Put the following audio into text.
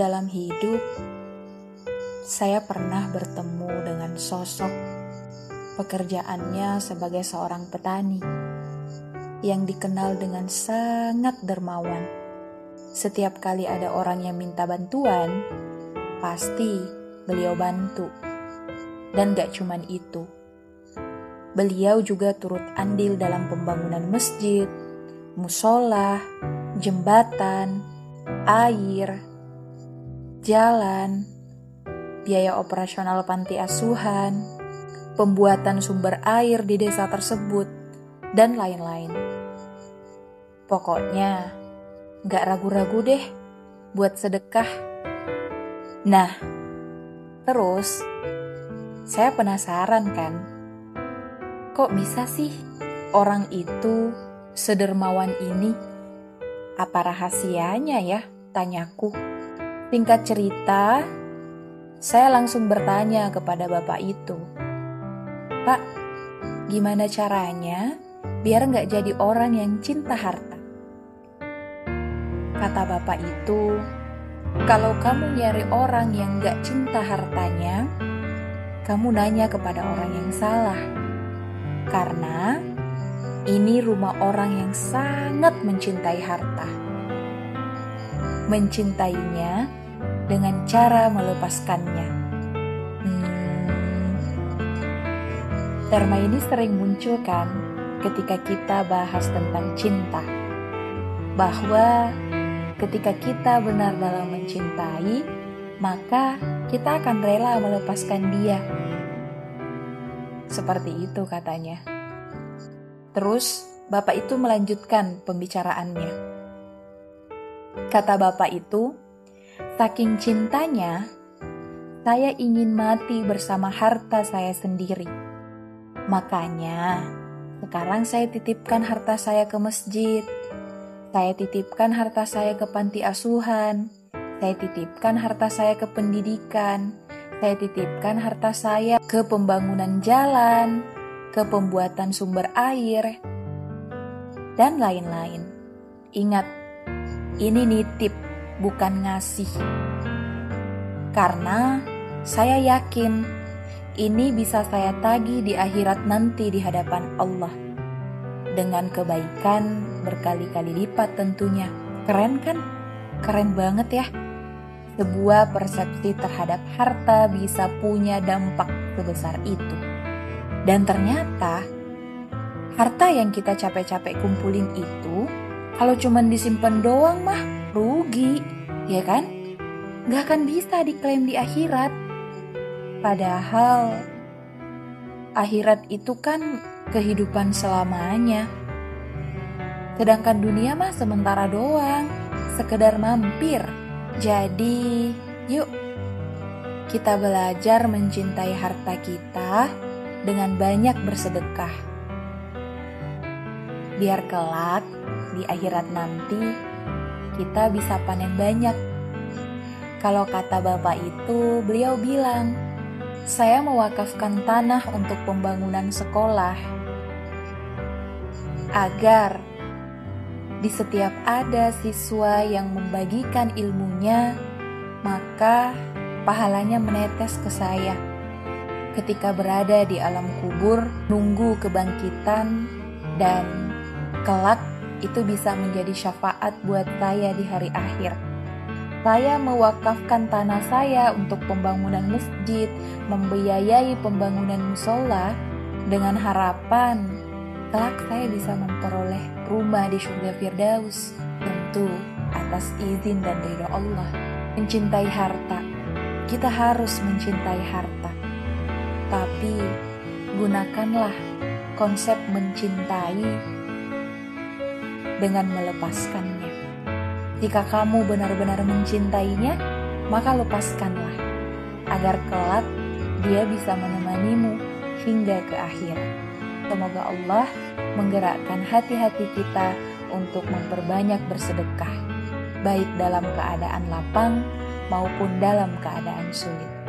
Dalam hidup, saya pernah bertemu dengan sosok pekerjaannya sebagai seorang petani yang dikenal dengan sangat dermawan. Setiap kali ada orang yang minta bantuan, pasti beliau bantu. Dan gak cuman itu, beliau juga turut andil dalam pembangunan masjid, musola, jembatan, air, jalan, biaya operasional panti asuhan, pembuatan sumber air di desa tersebut, dan lain-lain. Pokoknya, gak ragu-ragu deh buat sedekah. Nah, terus saya penasaran kan, kok bisa sih orang itu sedermawan ini? Apa rahasianya ya? Tanyaku. Singkat cerita, saya langsung bertanya kepada bapak itu. Pak, gimana caranya biar nggak jadi orang yang cinta harta? Kata bapak itu, kalau kamu nyari orang yang nggak cinta hartanya, kamu nanya kepada orang yang salah. Karena ini rumah orang yang sangat mencintai harta. Mencintainya dengan cara melepaskannya. Hmm, terma ini sering muncul kan ketika kita bahas tentang cinta. Bahwa ketika kita benar dalam mencintai, maka kita akan rela melepaskan dia. Seperti itu katanya. Terus bapak itu melanjutkan pembicaraannya. Kata bapak itu, saking cintanya, saya ingin mati bersama harta saya sendiri. Makanya, sekarang saya titipkan harta saya ke masjid. Saya titipkan harta saya ke panti asuhan saya titipkan harta saya ke pendidikan, saya titipkan harta saya ke pembangunan jalan, ke pembuatan sumber air, dan lain-lain. Ingat, ini nitip, bukan ngasih. Karena saya yakin ini bisa saya tagih di akhirat nanti di hadapan Allah. Dengan kebaikan berkali-kali lipat tentunya. Keren kan? Keren banget ya sebuah persepsi terhadap harta bisa punya dampak sebesar itu. Dan ternyata, harta yang kita capek-capek kumpulin itu, kalau cuman disimpan doang mah rugi, ya kan? Gak akan bisa diklaim di akhirat. Padahal, akhirat itu kan kehidupan selamanya. Sedangkan dunia mah sementara doang, sekedar mampir jadi, yuk kita belajar mencintai harta kita dengan banyak bersedekah. Biar kelak di akhirat nanti kita bisa panen banyak. Kalau kata bapak itu, beliau bilang, "Saya mewakafkan tanah untuk pembangunan sekolah agar di setiap ada siswa yang membagikan ilmunya, maka pahalanya menetes ke saya. Ketika berada di alam kubur, nunggu kebangkitan, dan kelak itu bisa menjadi syafaat buat saya di hari akhir. Saya mewakafkan tanah saya untuk pembangunan masjid, membiayai pembangunan musola dengan harapan kelak saya bisa memperoleh rumah di surga Firdaus. Tentu atas izin dan ridho Allah. Mencintai harta, kita harus mencintai harta. Tapi gunakanlah konsep mencintai dengan melepaskannya. Jika kamu benar-benar mencintainya, maka lepaskanlah agar kelak dia bisa menemanimu hingga ke akhir. Semoga Allah menggerakkan hati-hati kita untuk memperbanyak bersedekah, baik dalam keadaan lapang maupun dalam keadaan sulit.